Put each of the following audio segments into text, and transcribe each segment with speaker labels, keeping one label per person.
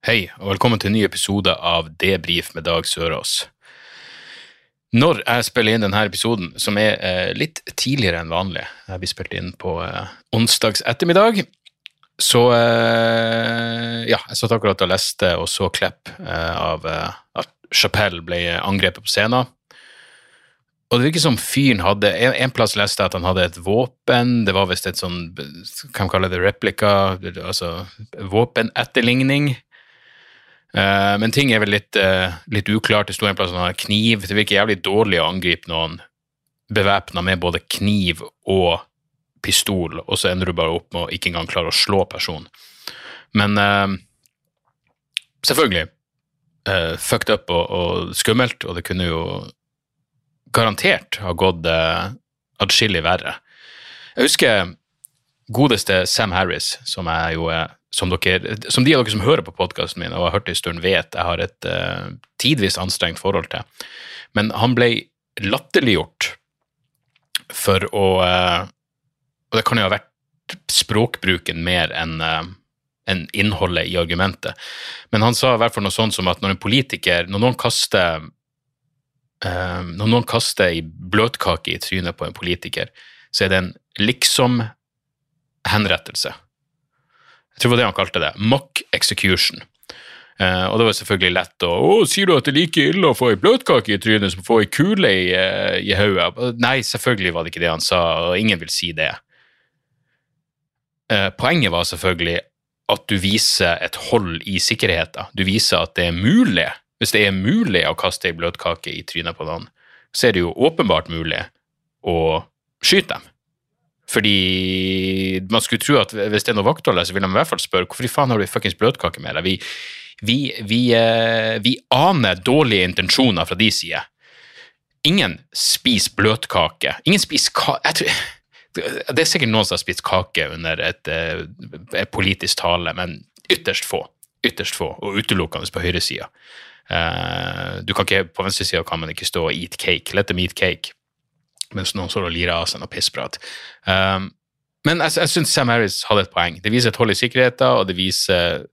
Speaker 1: Hei, og velkommen til en ny episode av Debrif med Dag Sørås. Når jeg spiller inn denne episoden, som er eh, litt tidligere enn vanlig, jeg blir spilt inn på eh, onsdags ettermiddag, så eh, Ja, jeg satt akkurat og leste og så klipp eh, av eh, at Chapelle ble angrepet på scenen. Og det virker som fyren hadde En, en plass leste jeg at han hadde et våpen. Det var visst et sånn Kan man kalle det replika? Altså våpenetterligning. Eh, men ting er vel litt, uh, litt uklart. Det sto en plass han kniv. Det virker jævlig dårlig å angripe noen bevæpna med både kniv og pistol, og så ender du bare opp med å ikke engang klare å slå personen. Men uh, selvfølgelig fucked up og, og skummelt, og det kunne jo garantert ha gått uh, adskillig verre. Jeg husker godeste Sam Harris, som jeg jo er som, dere, som de av dere som hører på podkasten min og har hørt det en stund, vet jeg har et uh, tidvis anstrengt forhold til. Men han ble latterliggjort for å uh, Og det kan jo ha vært språkbruken mer enn uh, enn innholdet i argumentet. Men han sa i hvert fall noe sånt som at når en politiker Når noen kaster uh, Når noen kaster ei bløtkake i trynet på en politiker, så er det en liksom henrettelse. Jeg tror det var det han kalte det. Mock execution. Uh, og det var selvfølgelig lett å Å, sier du at det er like ille å få ei bløtkake i trynet som å få ei kule i, uh, i hodet? Nei, selvfølgelig var det ikke det han sa, og ingen vil si det. Uh, poenget var selvfølgelig at du viser et hold i sikkerheten. Du viser at det er mulig. Hvis det er mulig å kaste ei bløtkake i trynet på noen, så er det jo åpenbart mulig å skyte dem. Fordi man skulle tro at hvis det er noe vaktholder, så vil de i hvert fall spørre hvorfor i faen har du fuckings bløtkake med deg? Vi, vi, vi, eh, vi aner dårlige intensjoner fra de side. Ingen spiser bløtkake. Ingen spiser kake Det er sikkert noen som har spist kake under et, eh, et politisk tale, men ytterst få. Ytterst få, og utelukkende på høyresida. Uh, du kan ikke, på venstresida kan man ikke stå og eat cake. Let them eat cake mens noen står og lirer av seg noe pissprat. Um, men jeg, jeg syns Sam Harris hadde et poeng. Det viser et hold i sikkerheten, og det viser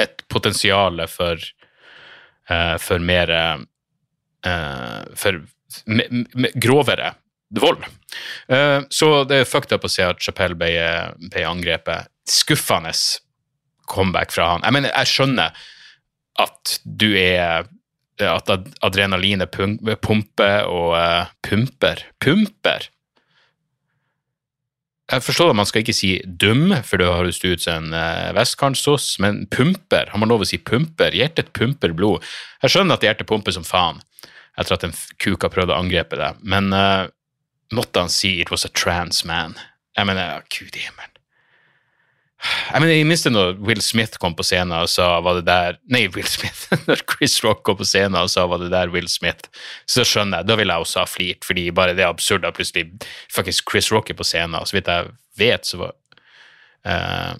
Speaker 1: et potensial for, uh, for mer uh, For me, me, grovere vold. Uh, så det er fucked up å se at Chapelle ble, ble angrepet. Skuffende comeback fra han. Jeg mener, jeg skjønner at du er at adrenalinet pumper og uh, pumper Pumper! Jeg forstår at man skal ikke si dum, for det høres ut som en uh, vestkantsos, men pumper, har man lov å si pumper? Hjertet pumper blod. Jeg skjønner at hjertet pumper som faen etter at en kuk har prøvd å angrepe det, men uh, måtte han si 'it was a trans man'? Jeg mener, gud i himmelen. Jeg mener, jeg minste når Will Smith kom på scenen og sa var det der Nei, Will Smith. Når Chris Rock kom på scenen og sa var det der Will Smith, så skjønner jeg. Da ville jeg også ha flirt, fordi bare det er absurd at plutselig faktisk Chris Rock er på scenen. Så vidt jeg vet, så var uh,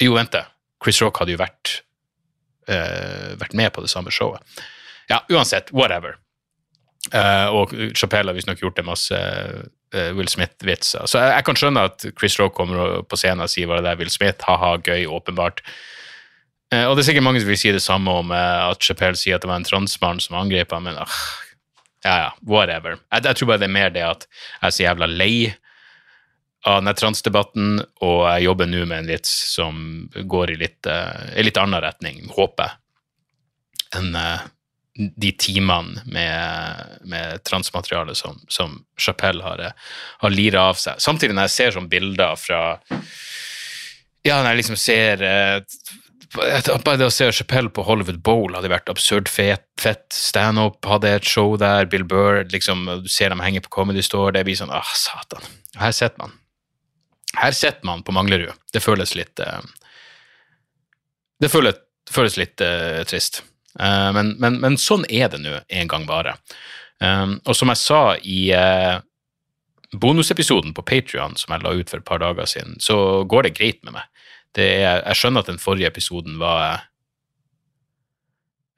Speaker 1: Jo, vent, Chris Rock hadde jo vært, uh, vært med på det samme showet. Ja, uansett, whatever. Uh, og Chapelle har visstnok gjort det masse Will Smith-vitser. Så jeg, jeg, kan skjønne at Chris Rowe kommer på scenen og sier hva det er Will Smith, ha-ha, gøy, åpenbart. Eh, og det er sikkert mange som vil si det samme om eh, at Chappelle sier at det var en transmann som angrep ham, men ah, ja, ja, whatever. Jeg, jeg, tror bare det er mer det at jeg er så jævla lei av denne transdebatten, og jeg jobber nå med en vits som går i litt, i litt annen retning, håper jeg, enn de timene med, med transmateriale som, som Chapelle har, har lira av seg. Samtidig når jeg ser sånne bilder fra Ja, når jeg liksom ser bare det å se Chapelle på Hollywood Bowl hadde vært absurd fett. fett. Standup hadde et show der, Bill Burr liksom, Du ser dem henge på Comedy Store, det blir sånn ah, satan. Her sitter man. Her sitter man på Manglerud. Det føles litt Det føles Det føles litt uh, trist. Eh, men, men, men sånn er det nå en gang bare. Um, og som jeg sa i eh, bonusepisoden på Patrion som jeg la ut for et par dager siden, så går det greit med meg. Er, jeg skjønner at den forrige episoden var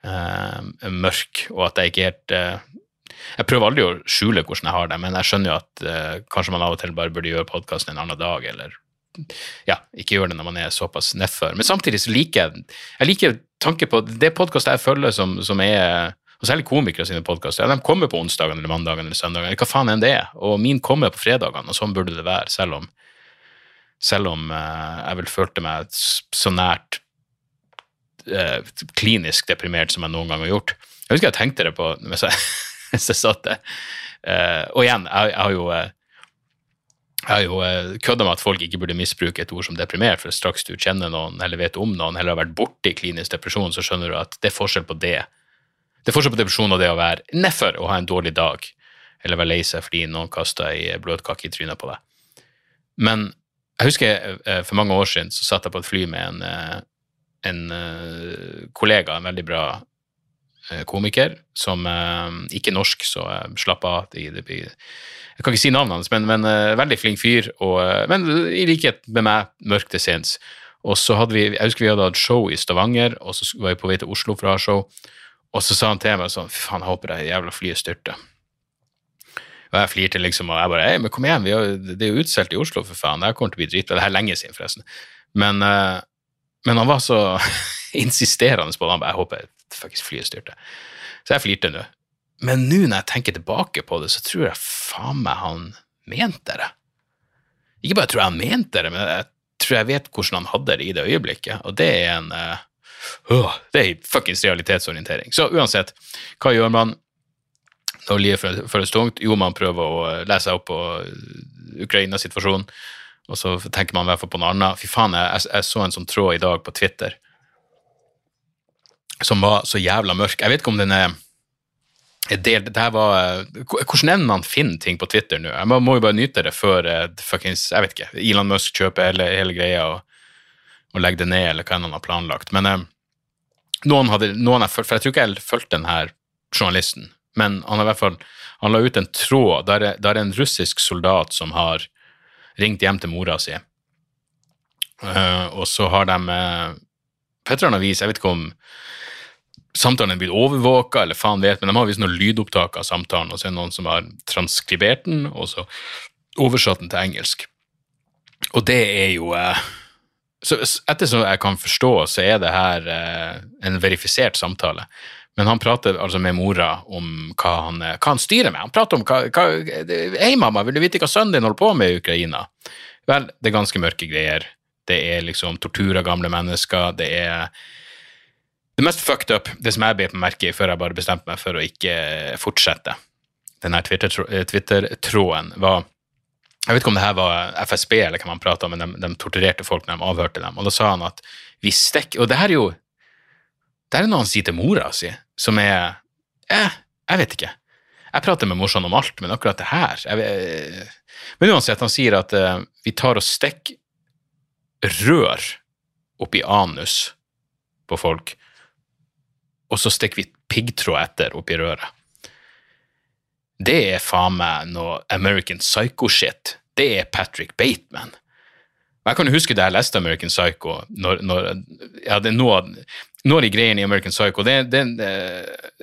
Speaker 1: uh, mørk, og at jeg ikke helt uh, Jeg prøver aldri å skjule hvordan jeg har det, men jeg skjønner jo at uh, kanskje man av og til bare burde gjøre podkasten en annen dag, eller ja, ikke gjør det når man er såpass nedfor. Men samtidig så liker jeg jeg liker tanke på det podkastet jeg følger som, som er og særlig komikere sine podkaster. Ja, de kommer på onsdagen eller mandagen eller søndagen, eller hva faen enn det er. Og min kommer på fredagene, og sånn burde det være, selv om, selv om eh, jeg vel følte meg så nært eh, klinisk deprimert som jeg noen gang har gjort. Jeg husker jeg tenkte det på mens jeg, mens jeg satt der. Eh, og igjen, jeg, jeg har jo eh, jeg har jo eh, kødda med at folk ikke burde misbruke et ord som deprimert, for straks du kjenner noen eller vet om noen eller har vært borti klinisk depresjon, så skjønner du at det er forskjell på det det er forskjell på depresjon og det å være nedfor og ha en dårlig dag, eller være lei seg fordi noen kasta ei bløtkake i trynet på deg. Men jeg husker eh, for mange år siden så satt jeg på et fly med en, eh, en kollega, en veldig bra komiker, som ikke er norsk, så slapp av. Det, det, jeg kan ikke si navnet hans, men, men veldig flink fyr, og, men i likhet med meg, mørk til sinns. Og så hadde vi, Jeg husker vi hadde hatt show i Stavanger, og så var vi på vei til Oslo for å ha show. Og så sa han til meg sånn Fy faen, jeg håper det jævla flyet styrter. Og jeg flirte liksom, og jeg bare Hei, men kom igjen, har, det er jo utsolgt i Oslo, for faen. Det her kommer til å bli dritbra. Det her er lenge siden, forresten. Men, men han var så insisterende på det. Han bare Jeg håper faktisk flyet styrte. Så jeg flirte nå. Men nå når jeg tenker tilbake på det, så tror jeg faen meg han mente det. Ikke bare tror jeg han mente det, men jeg tror jeg vet hvordan han hadde det i det øyeblikket, og det er en uh, det er fuckings realitetsorientering. Så uansett, hva gjør man når livet føles tungt? Jo, man prøver å lese seg opp på Ukraina-situasjonen, og så tenker man i hvert fall på noe annet. Fy faen, jeg, jeg, så en sånn tråd i dag på Twitter som var så jævla mørk. Jeg vet ikke om den er delt det var, hvordan ender man finne ting på Twitter nå Man må jo bare nyte det før fuckings, jeg vet ikke, Elon Musk kjøper hele, hele greia og, og legger det ned, eller hva enn han har planlagt. Men eh, noen hadde, noen jeg, for jeg tror ikke jeg fulgte her journalisten, men han har i hvert fall han la ut en tråd der, der er en russisk soldat som har ringt hjem til mora si, og så har de uh, på et eller annet vis, jeg vet ikke om samtalen er blitt overvåka, eller faen vet, men de har visst noen lydopptak av samtalen, og så er det noen som har transkribert den, og så oversatt den til engelsk. Og det er jo uh, så Ettersom jeg kan forstå, så er det her eh, en verifisert samtale. Men han prater altså med mora om hva han, hva han styrer med. Han prater om hva, hva Hei, mamma, vil du vite hva sønnen din holder på med i Ukraina? Vel, det er ganske mørke greier. Det er liksom tortur av gamle mennesker. Det er det mest fucked up, det som jeg bet merke i før jeg bare bestemte meg for å ikke fortsette. Denne Twitter-tråden Twitter var jeg vet ikke om det her var FSB eller hva man prata men de, de, torturerte folk når de avhørte dem. Og da sa han at vi stikker Og det her er jo Det er noe han sier til mora si, som er eh, Jeg vet ikke. Jeg prater med morsan om alt, men akkurat det her jeg, Men uansett, han sier at uh, vi tar og stikker rør oppi anus på folk, og så stikker vi piggtråd etter oppi røret det er faen meg noe American Psycho-shit. Det er Patrick Bateman. Jeg kan jo huske da jeg leste American Psycho, når, når ja, det er noe, noe av de greiene i American Psycho det, det, det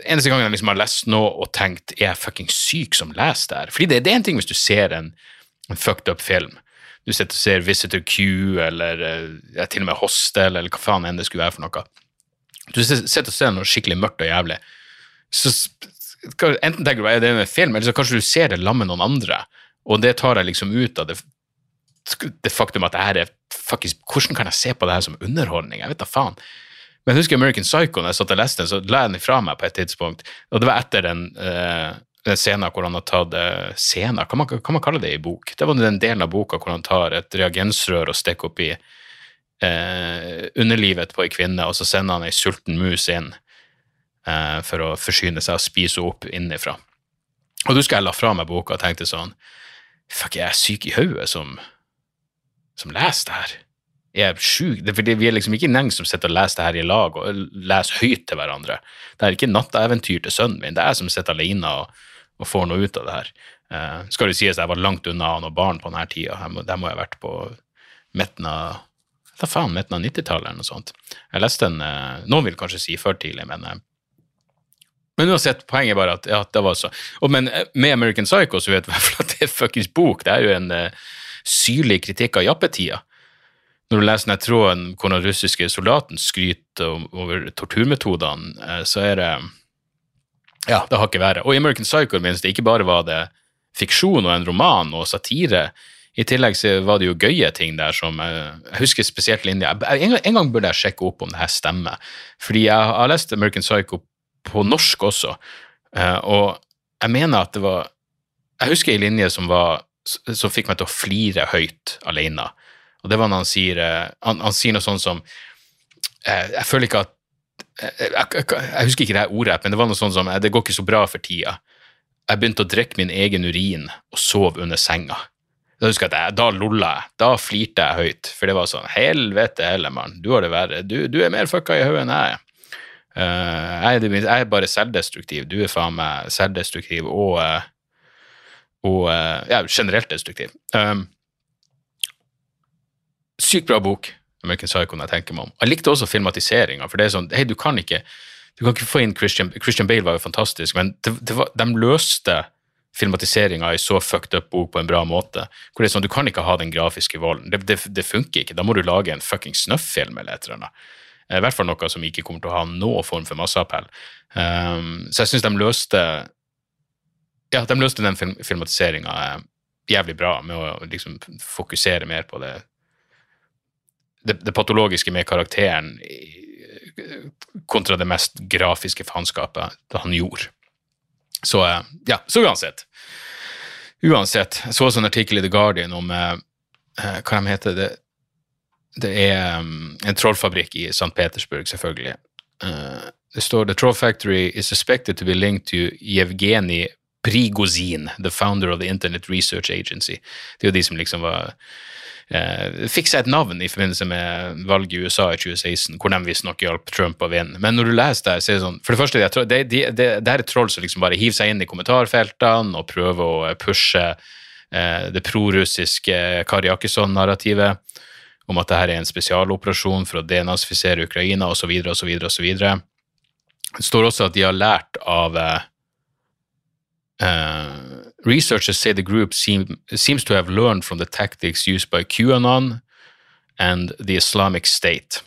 Speaker 1: Eneste gangen jeg liksom har lest noe og tenkt er jeg fucking syk som leser det her? Fordi det, det, er en ting hvis du ser en, en fucked up film. Du sitter og ser Visitor Q eller ja, til og med Hostel eller hva faen enn det skulle være for noe. Du sitter og ser noe skikkelig mørkt og jævlig. Så Enten tenker du er det en film, eller så kanskje du ser det sammen med noen andre, og det tar jeg liksom ut av det, det faktum at det her er faktisk Hvordan kan jeg se på det her som underholdning? Jeg vet da faen. Men jeg husker American Psycho, når jeg satt og leste den, så la jeg den ifra meg på et tidspunkt, og det var etter den, uh, den scenen hvor han har tatt uh, Scenen, man, kan man kalle det i bok? Det var den delen av boka hvor han tar et reagensrør og stikker opp i uh, underlivet på ei kvinne, og så sender han ei sulten mus inn eh, for å forsyne seg og spise opp innenfra. Og du skal jeg la fra meg boka og tenkte sånn Fuck, jeg er syk i hodet som, som leser det her. Jeg er sjuk. Fordi vi er liksom ikke en gjeng som sitter og leser det her i lag og leser høyt til hverandre. Det er ikke natteventyr til sønnen min, det er jeg som sitter alene og, og får noe ut av det her. Eh, skal det sies jeg var langt unna han og barn på denne tida. Der må jeg ha vært på midten av da faen, midten av 90-tallet eller noe sånt. Jeg leste den uh, Noen vil kanskje si før tidlig, men uh, men uansett, poenget er bare at ja, det var så. Og, men med American Psycho så vet vi at det er fuckings bok. Det er jo en uh, syrlig kritikk av jappetida når du leser den tråden hvor den russiske soldaten skryter over torturmetodene, uh, så er det Ja, det har ikke vært. Og i American Psycho minst det ikke bare var det fiksjon og en roman og satire. I tillegg så var det jo gøye ting der som eh, Jeg husker spesielt linja en, en, gang burde jeg sjekke opp om det her stemmer. Fordi jeg har lest American Psycho på norsk også, eh, og jeg mener at det var Jeg husker ei linje som, var, som fikk meg til å flire høyt alene. Og det var når han sier eh, Han, han sier noe sånt som Jeg føler ikke at jeg, jeg, jeg, husker ikke det ordet, men det var noe sånt som Det går ikke så bra for tida. Jeg begynte å drikke min egen urin og sov under senga. Da husker jeg at jeg, da lolla jeg. Da flirte jeg høyt, for det var sånn Helvete heller, mann. Du har det verre. Du, du er mer fucka i hodet enn jeg er. Uh, jeg, er bare selvdestruktiv. Du er faen meg selvdestruktiv og, og ja, generelt destruktiv. Um, Sykt bra bok, American Psycho, når jeg tenker meg om. Jeg likte også filmatiseringa, for det er sånn Hei, du kan ikke du kan ikke få inn Christian Christian Bale var jo fantastisk, men det, det var, de løste filmatiseringa i så fucked up bok på en bra måte. Hvor det er sånn, Du kan ikke ha den grafiske volden. Det, det, det funker ikke. Da må du lage en fucking snøfffilm eller et eller annet. Eh, I hvert fall noe som ikke kommer til å ha noen form for masseappell. Um, så jeg syns de løste ja, de løste den film, filmatiseringa eh, jævlig bra med å liksom fokusere mer på det det, det, patologiske med karakteren kontra det mest grafiske faenskapet han gjorde. Så eh, ja, så uansett. Uansett. Jeg så også en artikkel i The Guardian om eh, eh hva de heter. Det, det er um, en trollfabrikk i St. Petersburg, selvfølgelig. Uh, det står The Troll Factory is suspected to be linked to Yevgeny Prigozin, the founder of the Internet Research Agency. Det er jo de som liksom var eh, fikk seg et navn i forbindelse med valget i USA i 2016, hvor de visstnok hjalp Trump å vinne. Men når du leser det, så er det sånn For det første, det, det, det, det er et troll som liksom bare hiver seg inn i kommentarfeltene og prøver å pushe eh, det prorussiske Kari Jakkesson-narrativet om at dette er en spesialoperasjon for å denazifisere Ukraina osv. osv. osv. Det står også at de har lært av eh, uh, researchers say the group seem, seems to have learned from the tactics used by QAnon and the Islamic State.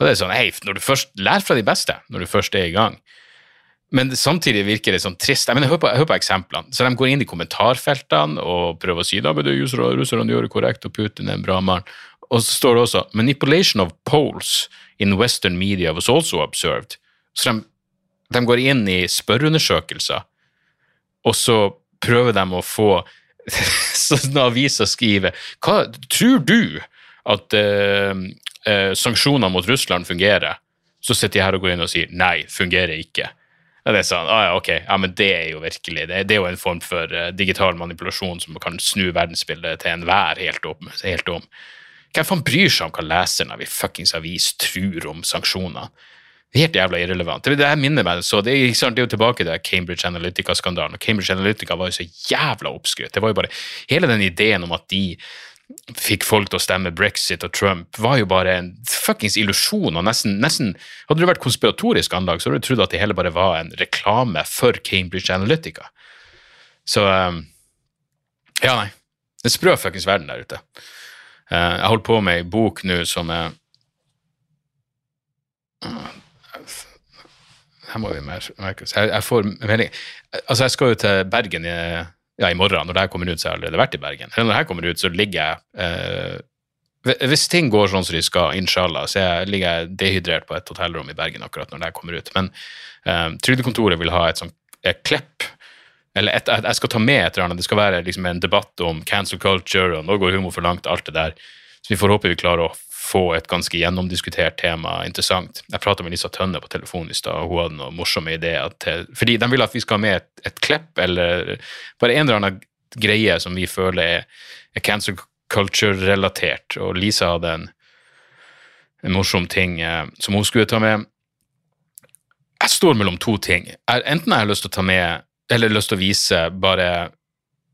Speaker 1: Og det er sånn, hei, når du først Lær fra de beste når du først er i gang. Men samtidig virker det sånn trist. Jeg, mener, jeg, hører, på, jeg hører på eksemplene. Så De går inn i kommentarfeltene og prøver å si da, men det russerne gjør det korrekt, og Putin er en bra mann. Og så står det også 'Manipulation of polls in Western media was also observed'. Så de, de går inn i spørreundersøkelser og så prøver de å få sånne aviser skrive Hva tror du at eh, eh, sanksjoner mot Russland fungerer? Så sitter de her og går inn og sier nei, fungerer ikke. Ja, det er sånn, ah, ja, ok, ja, men det er jo virkelig det, det er jo en form for uh, digital manipulasjon som kan snu verdensbildet til enhver helt, helt om. Hvem faen bryr seg om hva leseren av ei fuckings avis tror om sanksjoner? Helt jævla irrelevant. Det, her minner meg så det, det, er jo tilbake til Cambridge Analytica-skandalen. og Cambridge Analytica var jo så jævla oppskrytt. Det var jo bare Hele den ideen om at de fikk folk til å stemme brexit og Trump, var jo bare en fuckings illusjon. og nesten, nesten, Hadde det vært konspiratorisk anlag, så hadde du trodd at det hele bare var en reklame for Cambridge Analytica. Så um, Ja, nei. Det er sprø fuckings verden der ute. Uh, jeg holder på med ei bok nå som er her må vi merke oss. Jeg, jeg, får melding Altså, jeg skal jo til Bergen i, ja, i morgen. Når det her kommer ut, så har jeg allerede vært i Bergen. Eller når det her kommer ut, så ligger jeg eh, Hvis ting går sånn som de skal, inshallah, så jeg, ligger jeg dehydrert på et hotellrom i Bergen akkurat når det her kommer ut. Men eh, Trygdekontoret vil ha et sånt et klepp eller et, jeg skal ta med et eller annet. Det skal være liksom en debatt om cancel culture og nå går humor for langt, alt det der. Så vi får håpe vi klarer å få et ganske gjennomdiskutert tema interessant. Jeg prata med Lisa Tønne på telefonen i stad, og hun hadde noen morsomme ideer. til, fordi de vil at vi skal ha med et, et klepp eller bare en eller annen greie som vi føler er, er cancer culture-relatert. Og Lisa hadde en en morsom ting eh, som hun skulle ta med. Jeg står mellom to ting. Jeg, enten jeg lyst til å ta med, eller lyst til å vise bare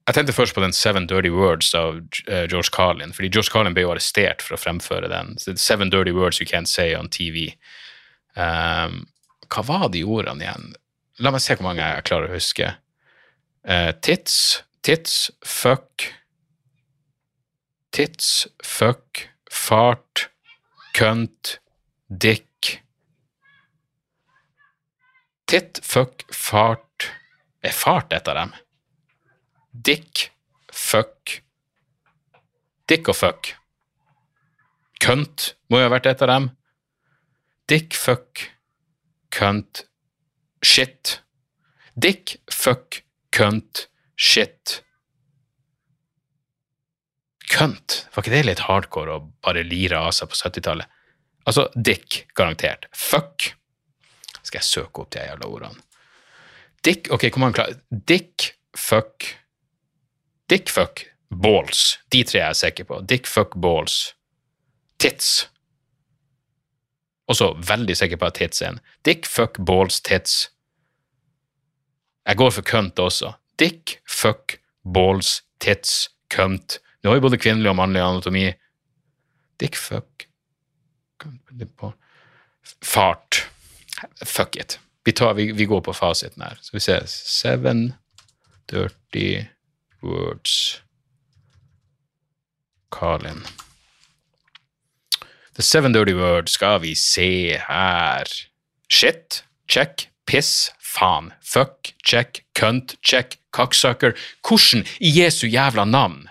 Speaker 1: Jeg tenkte først på den Seven Dirty Words av eh, George Carlin, fordi George Carlin ble jo arrestert for å fremføre den. Seven Dirty Words You Can't Say on TV. Um, hva var de ordene igjen? La meg se hvor mange jeg klarer å huske. Uh, tits, tits, fuck Tits, fuck, fart, kønt, dick Titt, fuck, fart Er fart et av dem? Dick, fuck Dick og fuck. Kønt må jo ha vært et av dem. Dick, fuck, kønt, shit. Dick, fuck, kønt, shit. Kønt. Var ikke det litt hardcore å bare lire av seg på 70-tallet? Altså, dick, garantert. Fuck. Skal jeg søke opp de jævla ordene. Dick, ok, kom an, klar. Dick, fuck Dick, fuck, balls. De tre er jeg sikker på. Dick, fuck, balls. Tits. Også veldig sikker på at tits er en. Dick, fuck, balls, tits. Jeg går for kønt også. Dick, fuck, balls, tits, kønt. Nå har vi både kvinnelig og mannlig anatomi. Dick, fuck Fart. Fuck it. Vi, tar, vi, vi går på fasiten her. Så vi ser Seven dirty words Carlin. The seven dirty words skal vi se her. Shit, check. Piss, faen. Fuck, check. Cunt, check. Cocksucker. Hvordan i Jesu jævla navn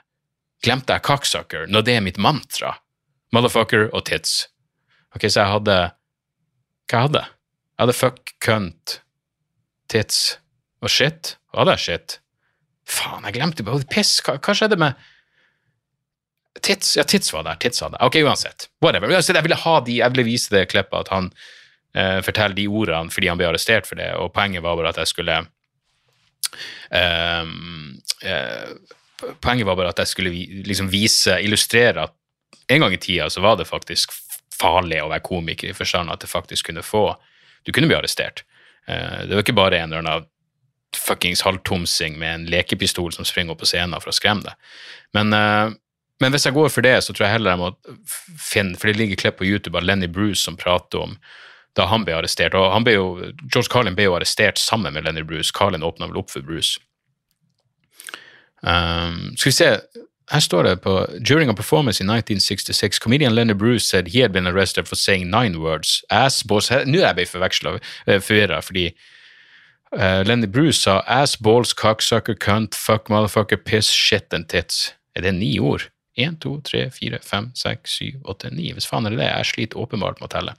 Speaker 1: glemte jeg cocksucker når det er mitt mantra? Motherfucker og tits. Ok, så jeg hadde Hva jeg hadde jeg? hadde fuck, cunt, tits og shit. Hva hadde jeg shit? Faen, jeg glemte både piss. Hva, hva, skjedde med Tits Ja, Tits var der. Tits hadde Ok, uansett. Whatever. Jeg ville ha de, jeg ville vise det klippet at han eh, forteller de ordene fordi han ble arrestert for det, og poenget var bare at jeg skulle eh, eh, Poenget var bare at jeg skulle liksom vise, illustrere at en gang i tida så var det faktisk farlig å være komiker, i forstand at det faktisk kunne få Du kunne bli arrestert. Eh, det var ikke bare en eller annen fuckings halvtomsing med en lekepistol som springer opp på scenen for å skremme deg. Men, uh, men, hvis jeg går for det, så tror jeg heller jeg må finne For det ligger klipp på YouTube av Lenny Bruce som prater om da han ble arrestert. og han ble jo, George Carlin ble jo arrestert sammen med Lenny Bruce. Carlin åpna vel opp for Bruce. Um, skal vi se her står det på During a performance in 1966, comedian Lenny Bruce said he had been arrested for saying nine words. Ass, boss Nå er jeg forveksla, forvirra, fordi Uh, Lenny Bruce sa ass, balls, cocksucker, cunt, fuck, motherfucker, piss, shit and tits. Er det ni ord? Én, to, tre, fire, fem, seks, syv, åtte, ni. Hvis faen er det det? Jeg sliter åpenbart med å telle.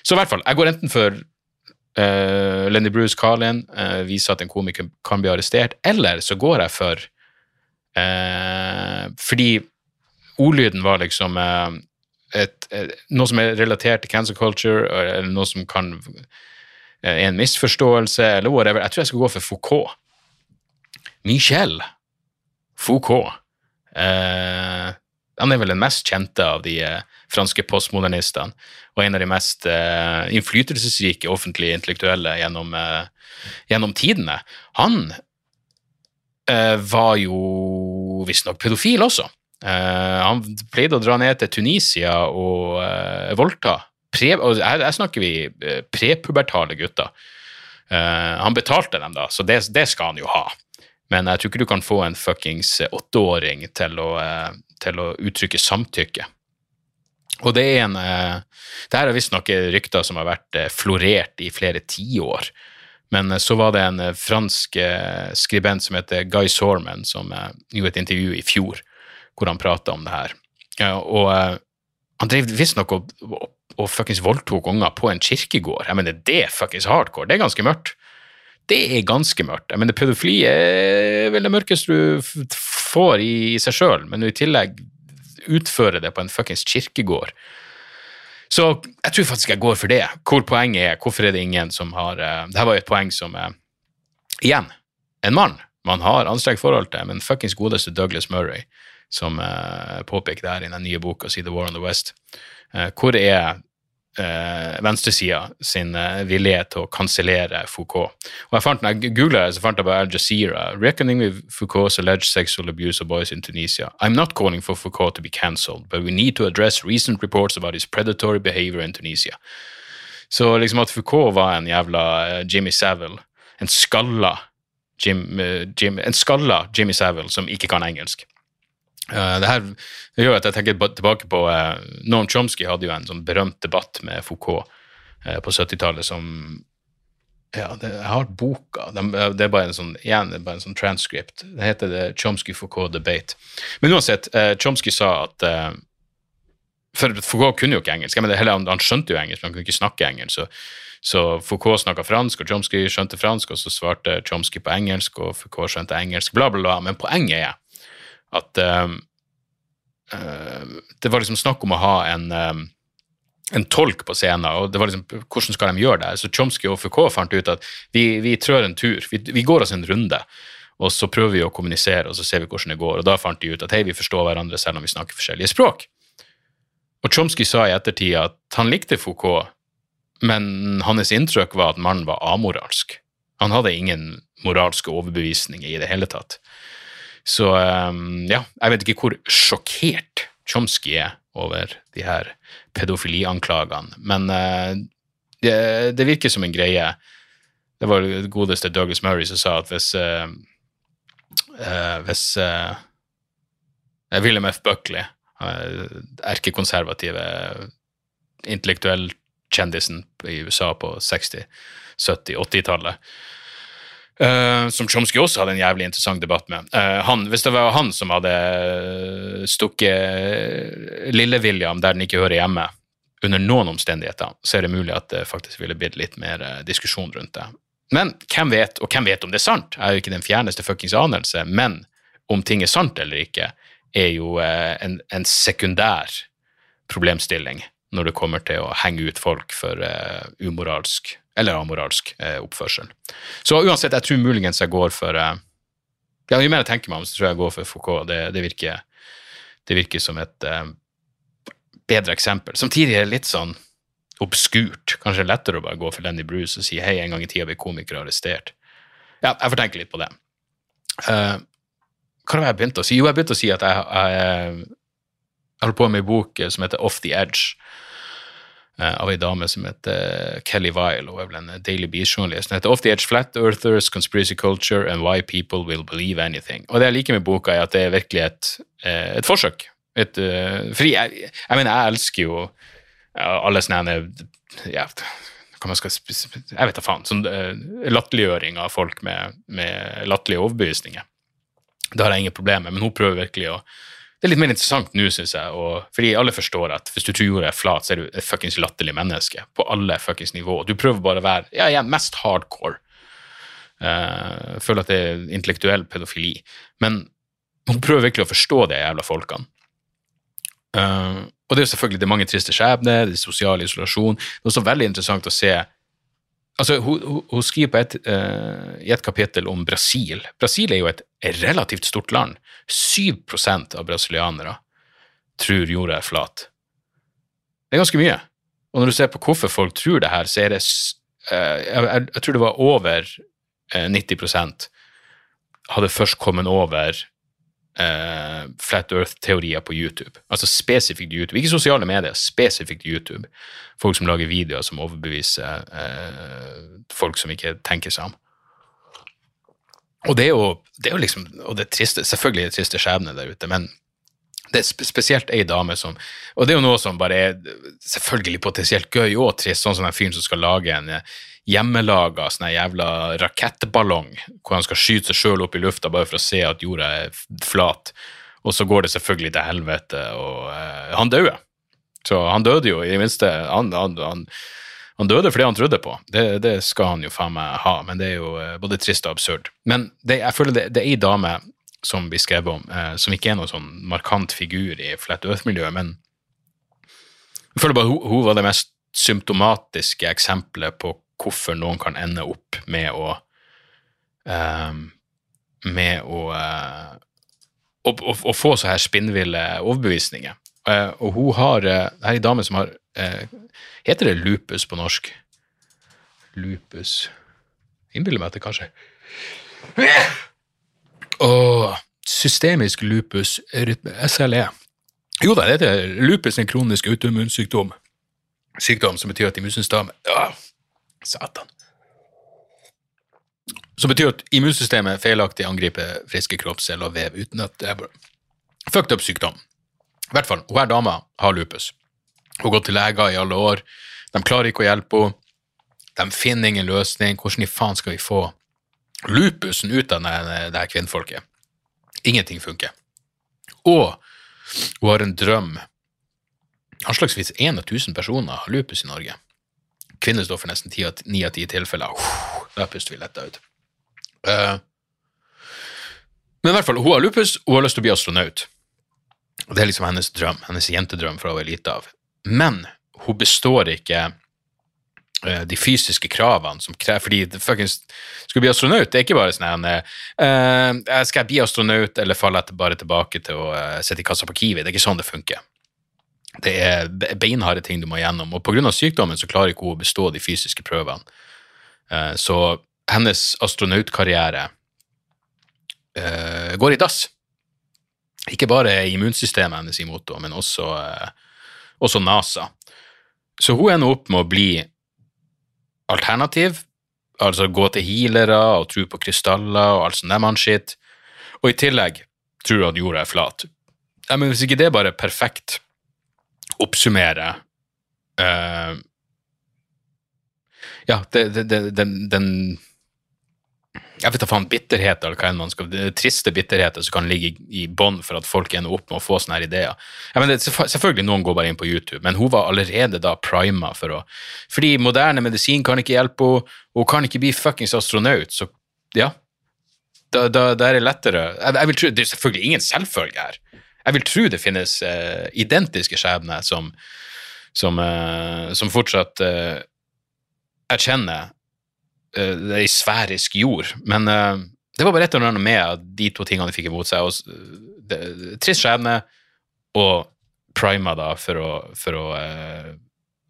Speaker 1: Så i hvert fall, jeg går enten for uh, Lenny Bruce Carlin, uh, viser at en komiker kan bli arrestert, eller så går jeg for Fordi ordlyden var liksom et, et, noe som er relatert til cancer culture, eller noe som kan Eh, en misforståelse, eller whatever. Jeg tror jeg skal gå for Foucault. Michel Foucault. Eh, han er vel den mest kjente av de eh, franske postmodernistene, og en av de mest eh, innflytelsesrike offentlige intellektuelle gjennom, eh, gjennom tidene. Han eh, var jo visstnok pedofil også. han pleide å dra ned til Tunisia og voldta pre, her, her, snakker vi eh, prepubertale gutter. Uh, han betalte dem, da, så det, det, skal han jo ha. Men jeg tror ikke du kan få en fuckings åtteåring til, uh, til, å uttrykke samtykke. Og det er en uh, Det her er visstnok rykter som har vært florert i flere tiår. Men så var det en fransk skribent som heter Guy Sorman, som gjorde et intervju i fjor hvor han prata om det her. og han drev visstnok og, og og voldtok unger på en kirkegård. Jeg mener, det er fuckings hardcore. Det er ganske mørkt. Det er ganske mørkt. Jeg mener, pedofili er vel det mørkeste du får i, seg sjøl, men i tillegg utfører det på en fuckings kirkegård. Så jeg tror faktisk jeg går for det. Hvor poenget er, hvorfor er det ingen som har uh, Dette var jo et poeng som uh, Igjen, en mann man har anstrengt forhold til, men fuckings godeste Douglas Murray, som uh, påpeker det her i den nye boka si The War on the West. Uh, hvor er uh, venstresida sin uh, villighet til å kansellere Foucault. Og jeg fant, når jeg googla det, så fant jeg bare Al Jazeera. 'Reckoning with Foucault's alleged sexual abuse of boys in Tunisia. I'm not calling for Foucault to be cancelled, but we need to address recent reports about his predatory behavior in Tunisia. Så liksom at Foucault var en jævla uh, Jimmy Savile, en skalla Jim, Jim, en skalla Jimmy Savile som ikke kan engelsk. Uh, det her det gjør at jeg tenker tilbake på uh, Noam Chomsky hadde jo en sånn berømt debatt med Foucault uh, på 70-tallet som ja, det, Jeg har boka. Det, det, er bare en sånn igjen, det er bare en sånn transcript. Det heter det Chomsky-Foucault Debate. Men uansett, Chomsky sa at For Foucault kunne jo ikke engelsk. Men heller, han, skjønte jo engelsk, men han kunne ikke snakke engelsk. Så, så Foucault snakka fransk, og Chomsky skjønte fransk, og så svarte Chomsky på engelsk, og Foucault skjønte engelsk, bla, bla, bla. Men poenget er at um, uh, det var liksom snakk om å ha en, um, en tolk på scenen, og det var liksom, hvordan skal de gjøre det? Så Chomsky og Foucault fant ut at vi, vi trør en tur, vi, vi, går oss en runde, og så prøver vi å kommunisere, og så ser vi hvordan det går. Og da fant de ut at hei, vi forstår hverandre selv om vi snakker forskjellige språk. Og Chomsky sa i ettertid at han likte Foucault, men hans inntrykk var at mannen var amoralsk. Han hadde ingen moralske overbevisninger i det hele tatt. Så um, ja, jeg vet ikke hvor sjokkert Chomsky er over de her pedofilianklagene, men uh, det, det, virker som en greie. Det var det godeste Douglas Murray som sa at hvis uh, uh, Hvis William F. Buckley, erkekonservative intellektuell-kjendisen i USA på 60-, 70-, 80-tallet Uh, som Chomsky også hadde en jævlig interessant debatt med. Uh, han, hvis det var han som hadde stukket Lille-William der den ikke hører hjemme, under noen omstendigheter, så er det mulig at det faktisk ville blitt litt mer uh, diskusjon rundt det. Men hvem vet, og hvem vet om det er sant? Jeg er jo ikke den fjerneste fuckings anelse, men om ting er sant eller ikke, er jo en, en sekundær problemstilling når det kommer til å henge ut folk for umoralsk eller amoralsk eh, oppførsel. Så uansett, jeg tror muligens jeg går for eh, ja, Jo mer jeg tenker meg om, så tror jeg jeg går for Foucault. Det, det, virker, det virker, som et eh, bedre eksempel. Samtidig er det litt sånn obskurt. Kanskje lettere å bare gå for Lenny Bruce og si hei, en gang i tida ble komikere arrestert. Ja, jeg får tenke litt på det. Uh, hva har jeg begynt å si? Jo, jeg begynte å si at jeg, jeg, jeg holder på med en bok som heter Off the Edge av ei dame som heter Kelly Vile, og er vel en Daily Beast-journalist. Den heter Off the Edge Flat Earthers, Conspiracy Culture and Why People Will Believe Anything. Og det jeg liker med boka, er at det er virkelig et, eh, et forsøk. Et, fordi jeg, jeg, mener, jeg elsker jo alle sånne ja, man skal Jeg vet da faen. Sånn latterliggjøring av folk med, med latterlige overbevisninger. Det har jeg ingen problemer med, men hun prøver virkelig å det er litt mer interessant nå, syns jeg, og, fordi alle forstår at hvis du tror jorda er flat, så er du et fuckings latterlig menneske på alle fuckings nivå. Du prøver bare å være ja, igjen, mest hardcore. Uh, føler at det er intellektuell pedofili. Men hun prøver virkelig å forstå de jævla folkene. Uh, og det er jo selvfølgelig det er mange triste skjebner, det er sosial isolasjon. Det er også veldig interessant å se Altså, hun, hun, skriver et, uh, i et kapittel om Brasil. Brasil er jo et relativt stort land. 7% av brasilianere tror jorda er flat. Det er ganske mye. Og når du ser på hvorfor folk tror det her, så er det uh, jeg, jeg, tror det var over uh, 90% hadde først kommet over uh, Flat Earth-teorier på YouTube. Altså spesifikt YouTube. Ikke sosiale medier, spesifikt YouTube. Folk som lager videoer som overbeviser uh, folk som ikke tenker seg om. Og det er jo, det er jo liksom Og det er triste, selvfølgelig er det triste skjebner der ute, men det er spesielt ei dame som Og det er jo noe som bare er selvfølgelig potensielt gøy og trist, sånn som den fyren som skal lage en hjemmelaga sånn jævla rakettballong hvor han skal skyte seg sjøl opp i lufta bare for å se at jorda er flat, og så går det selvfølgelig til helvete, og uh, han døde. Så han døde jo, i det minste. Han, han, han, han døde fordi han trodde på. Det, det, skal han jo faen meg ha, men det er jo uh, både trist og absurd. Men det, jeg føler det, det er ei dame som blir skrevet om, uh, som ikke er noen sånn markant figur i Flat Earth-miljøet, men jeg føler bare hun, hun var det mest symptomatiske eksempelet på hvorfor noen kan ende opp med å um, Med å, uh, å, å, å få så her spinnville overbevisninger. Uh, og hun har uh, Her er ei dame som har eh, Heter det lupus på norsk? Lupus Innbiller meg at det kanskje Åh, systemisk lupus SLE. Jo da, det heter lupus en kronisk autoimmunsykdom. Sykdom som betyr at immunsystemet Åh, Satan. Som betyr at immunsystemet feilaktig angriper friske kroppsceller og vev uten at det er fucked up sykdom. I hvert fall, hver dame har lupus. Hun har gått til leger i alle år. De klarer ikke å hjelpe henne. De finner ingen løsning. Hvordan i faen skal vi få lupusen ut av det, her kvinnfolket? Ingenting funker. Og hun har en drøm. Anslagsvis 1000 personer har lupus i Norge. Kvinner står for nesten ni av ti tilfeller. Uh, da puster vi letta ut. Uh, men i hvert fall, hun har lupus, hun har lyst til å bli astronaut. Det er liksom hennes drøm, hennes jentedrøm fra hun er lita av. Men hun består ikke uh, de fysiske kravene som krever Fordi fuckings skal bli astronaut, det er ikke bare sånn uh, Skal jeg bli astronaut, eller faller jeg bare tilbake til å uh, sitte i kassa på Kiwi? Det er ikke sånn det funker. Det er beinharde ting du må gjennom, og pga. sykdommen så klarer ikke hun å bestå de fysiske prøvene. Uh, så hennes astronautkarriere uh, går i dass. Ikke bare immunsystemet hennes imot henne, men også, uh, også, NASA. Så hun ender opp med å bli alternativ, altså gå til healere og tro på krystaller og alt sånt der mannskitt, og i tillegg tror hun at jorda er flat. Men hvis ikke det er bare perfekt oppsummere uh, Ja, det, det, det, den, den jeg vet da faen, bitterhet eller hva enn man skal Triste bitterheter som kan ligge i, i bånn for at folk ender opp med å få sånne her ideer. Jeg mener, selvfølgelig, noen går bare inn på YouTube, men hun var allerede da prima for å Fordi moderne medisin kan ikke hjelpe henne, hun kan ikke bli fuckings astronaut, så ja. Da, da, da er det lettere jeg, jeg vil tro, Det er selvfølgelig ingen selvfølge her. Jeg vil tro det finnes uh, identiske skjebner som, som, uh, som fortsatt uh, erkjenner uh, ei sfærisk jord. Men det var bare et eller annet med at de to tingene de fikk imot seg. Og, det, trist skjebne og prima da for å, for å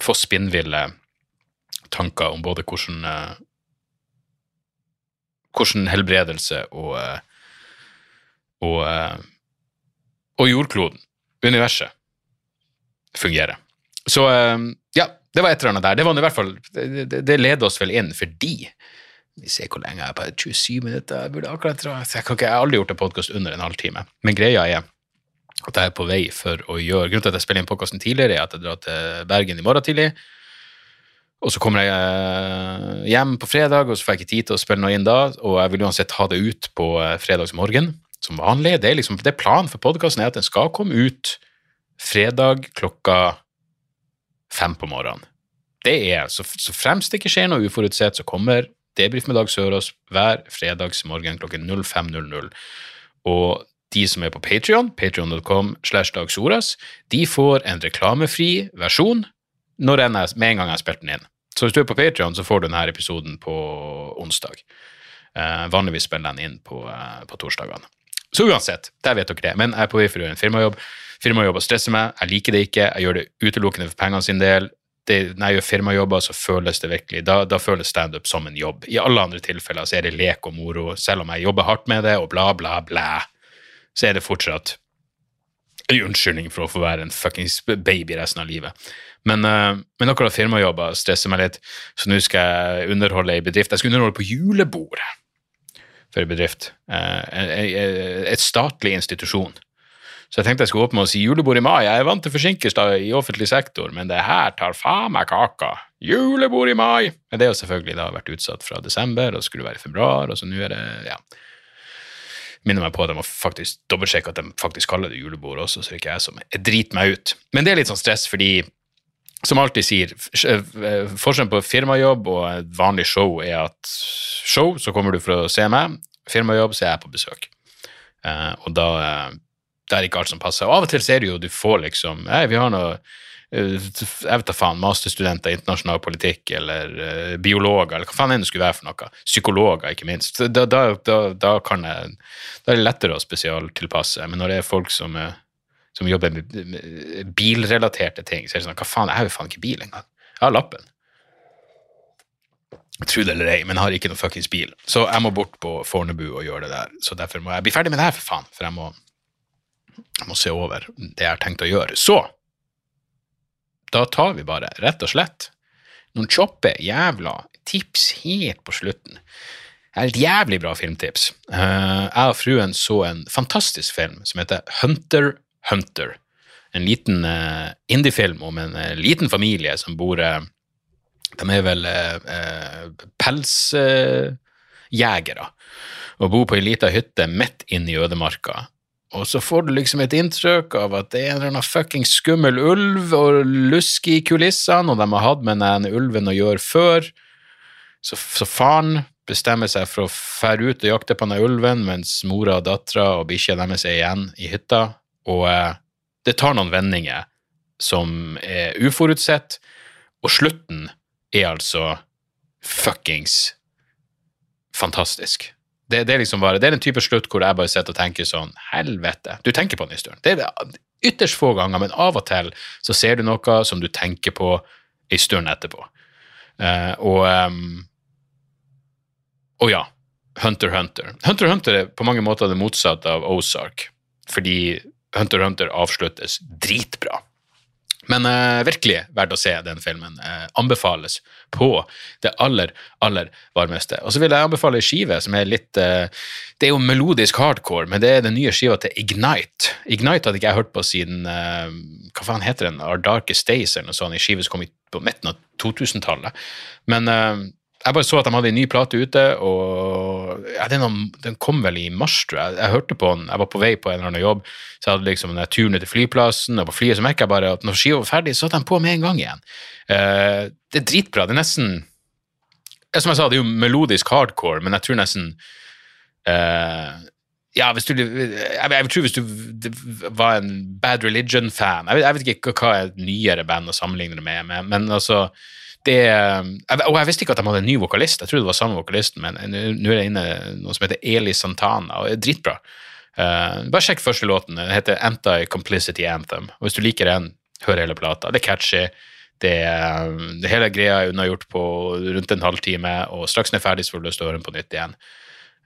Speaker 1: få spinnville tanker om både hvordan hvordan helbredelse og, og og jordkloden, universet, fungerer. Så ehm, ja, det var et eller annet der. Det var i hvert fall, det, det, det leder oss vel inn fordi Vi ser hvor lenge jeg er, på 27 minutter. Jeg burde akkurat dra. Jeg, ikke, jeg har aldri gjort en podkast under en halvtime. Men greia er at jeg er på vei for å gjøre Grunnen til at jeg spiller inn podkasten tidligere, er at jeg drar til Bergen i morgen tidlig. Og så kommer jeg eh, hjem på fredag, og så får jeg ikke tid til å spille noe inn da. Og jeg vil uansett ha det ut på eh, fredagsmorgen som vanlig. Det er, liksom, det er planen for podkasten at den skal komme ut fredag klokka fem på morgenen. Det er, så, så fremst det ikke skjer noe uforutsett, så kommer Debrif med Dag Sørås hver fredagsmorgen klokken 05.00. Og de som er på Patrion, patrion.com slash dagsoras, de får en reklamefri versjon når jeg, med en gang jeg har spilt den inn. Så hvis du er på Patrion, så får du denne episoden på onsdag. Eh, vanligvis spiller den inn på, eh, på torsdagene. Så uansett, der vet dere det. Men jeg er på vei for å gjøre en firmajobb. Firmajobber stresser meg, jeg liker det ikke, jeg gjør det utelukkende for pengene sin del. Det, når jeg gjør firmajobber, så føles det virkelig Da, da føles standup som en jobb. I alle andre tilfeller så er det lek og moro. Selv om jeg jobber hardt med det, og bla, bla, bla, så er det fortsatt en unnskyldning for å få være en fuckings baby resten av livet. Men, uh, men akkurat firmajobber stresser meg litt, så nå skal jeg underholde ei bedrift. Jeg skal underholde på julebordet for en bedrift. Eh, et statlig institusjon. Så jeg tenkte jeg skulle åpne og si julebord i mai. Jeg er vant til forsinkelser i offentlig sektor, men det her tar faen meg kaka. Julebord i mai! Men det har selvfølgelig da vært utsatt fra desember, og skulle være i februar, og så nå er det ja. Minner meg på at jeg må faktisk dobbeltsjekke at de faktisk kaller det julebord også, så det ikke er som jeg driter meg ut. Men det er litt sånn stress, fordi som alltid sier, eh, forskjellen på firmajobb og et vanlig show er at show, så kommer du for å se meg. Firmajobb, så er jeg på besøk. Uh, og da uh, det er ikke alt som passer. Og av og til ser du jo du får liksom Hei, vi har noe jeg vet da faen, masterstudenter i internasjonal politikk, eller uh, biologer, eller hva faen enn det skulle være for noe. Psykologer, ikke minst. Da, da, da, da, jeg, da er det lettere å spesialtilpasse. Men når det er folk som er som jobber med bilrelaterte ting. Så er det sånn, hva faen, jeg har jo faen ikke bil engang. Jeg har lappen. Tro det eller ei, men jeg har ikke noe fuckings bil. Så jeg må bort på Fornebu og gjøre det der. Så derfor må jeg bli ferdig med det her, for faen. For jeg må, jeg må se over det jeg har tenkt å gjøre. Så da tar vi bare, rett og slett, noen choppe jævla tips helt på slutten. Det er et jævlig bra filmtips. Eh, jeg og fruen så en fantastisk film som heter Hunter Hunter. En liten uh, indiefilm om en uh, liten familie som bor uh, De er vel pelsjegere og bor på ei lita hytte midt inne i ødemarka. Og så får du liksom et inntrykk av at det er en eller annen fuckings skummel ulv og lusk i kulissene, og de har hatt med den ulven å gjøre før. Så, så faren bestemmer seg for å fære ut og jakte på den ulven, mens mora og dattera og bikkja deres er igjen i hytta. Og eh, det tar noen vendinger som er uforutsett, og slutten er altså fuckings fantastisk. Det, det, er liksom bare, det er en type slutt hvor jeg bare sitter og tenker sånn Helvete. Du tenker på den en stund. Det er ytterst få ganger, men av og til så ser du noe som du tenker på en stund etterpå. Uh, og um, Og ja. Hunter Hunter. Hunter Hunter er på mange måter det motsatte av Ozark, fordi Hunter Hunter avsluttes dritbra. Men eh, virkelig verdt å se den filmen. Eh, anbefales på det aller, aller varmeste. Og så vil jeg anbefale ei skive som er litt eh, Det er jo melodisk hardcore, men det er den nye skiva til Ignite. Ignite hadde ikke jeg hørt på siden Hva faen heter den? Our Darkest Days eller noe sånt. En skive som kom på midten av 2000-tallet. Men jeg bare så at de hadde en ny plate ute, og ja, den, den, kom vel i mars, tror jeg. Jeg hørte på den, jeg var på vei på en eller annen jobb, så jeg hadde liksom den turen til flyplassen, og på flyet så merka jeg bare at når skiva var ferdig, så satte de på med en gang igjen. Uh, det er dritbra. Det er nesten Som jeg sa, det er jo melodisk hardcore, men jeg tror nesten uh, ja, hvis du, jeg, jeg, tror hvis du var en Bad Religion-fan jeg, jeg, vet ikke hva er et nyere band å sammenligne det med, men, men altså det, og jeg visste ikke at de hadde en ny vokalist, jeg trodde det var samme vokalisten, men nå er det inne noe som heter Eli Santana, og det er dritbra. Uh, bare sjekk første låten. Den heter Anti-Complicity Anthem. og Hvis du liker den, hør hele plata. Det er catchy. Det, det hele greia er unnagjort på rundt en halvtime, og straks den er ferdig, så får du lyst til å høre den på nytt igjen.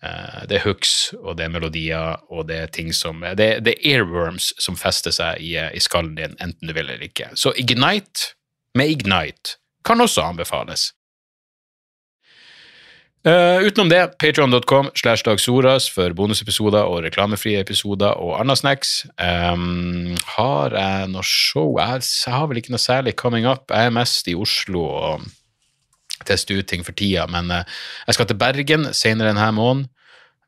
Speaker 1: Uh, det er hooks, og det er melodier, og det er ting som Det, det er airworms som fester seg i, i skallen din, enten du vil eller ikke. Så Ignite med Ignite kan også anbefales. Uh, utenom det, patreon.com slash dagsoras for bonusepisoder og reklamefrie episoder og andre snacks. Um, har jeg noe show? Jeg, har vel ikke noe særlig coming up. Jeg er mest i Oslo og tester ut ting for tida, men uh, jeg skal til Bergen senere denne måneden.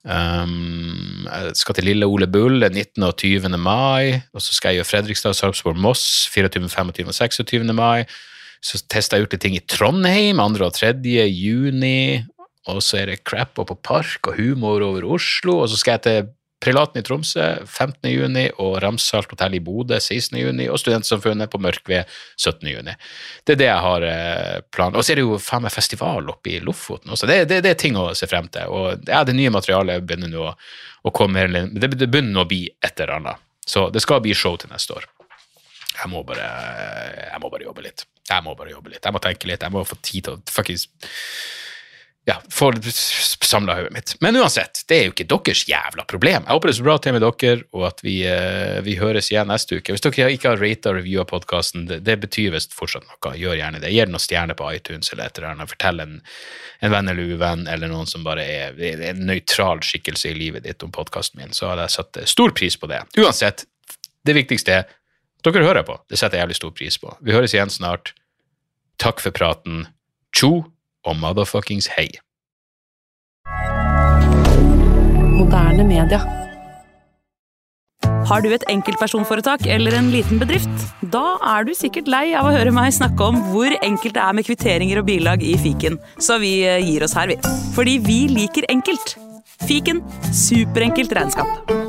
Speaker 1: Um, jeg skal til Lille Ole Bull 19. og 20. mai, og så skal jeg gjøre Fredrikstad, Sarpsborg, Moss 24., 25. og 26. mai. Så testa jeg ut litt ting i Trondheim 2. og 3. juni. Og så er det crap og på Park og humor over Oslo. Og så skal jeg til Prelaten i Tromsø 15. juni og Ramsalt hotell i Bodø 16. juni og Studentsamfunnet på Mørkved 17. juni. Det er det jeg har eh, plan Og så er det jo faen meg festival oppe i Lofoten også. Det, det, det, er ting å se frem til. Og ja, det nye materialet begynner nå å komme Det, det begynner nå å bli et eller annet. Så det skal bli show til neste år. Jeg må bare, jeg må bare jobbe litt. Jeg må bare jobbe litt. Jeg må tenke litt. Jeg må få tid til å fuckings ja, få samla hodet mitt. Men uansett, det er jo ikke deres jævla problem. Jeg håper det er så bra til med dere, og at vi, uh, vi høres igjen neste uke. Hvis dere ikke har rata og reviewa podkasten, det, det, betyr visst fortsatt noe. Gjør gjerne det. Gi noen stjerner på iTunes eller et eller annet. Fortell en, en venn eller uvenn eller noen som bare er, er en nøytral skikkelse i livet ditt om podkasten min, så hadde jeg satt stor pris på det. Uansett, det viktigste er dere hører på. Det setter jeg jævlig stor pris på. Vi høres igjen snart. Takk for praten. Tjo og motherfuckings hei.
Speaker 2: Moderne media. Har du et enkeltpersonforetak eller en liten bedrift? Da er du sikkert lei av å høre meg snakke om hvor enkelt det er med kvitteringer og bilag i fiken, så vi eh, gir oss her, vi. Fordi vi liker enkelt. Fiken superenkelt regnskap.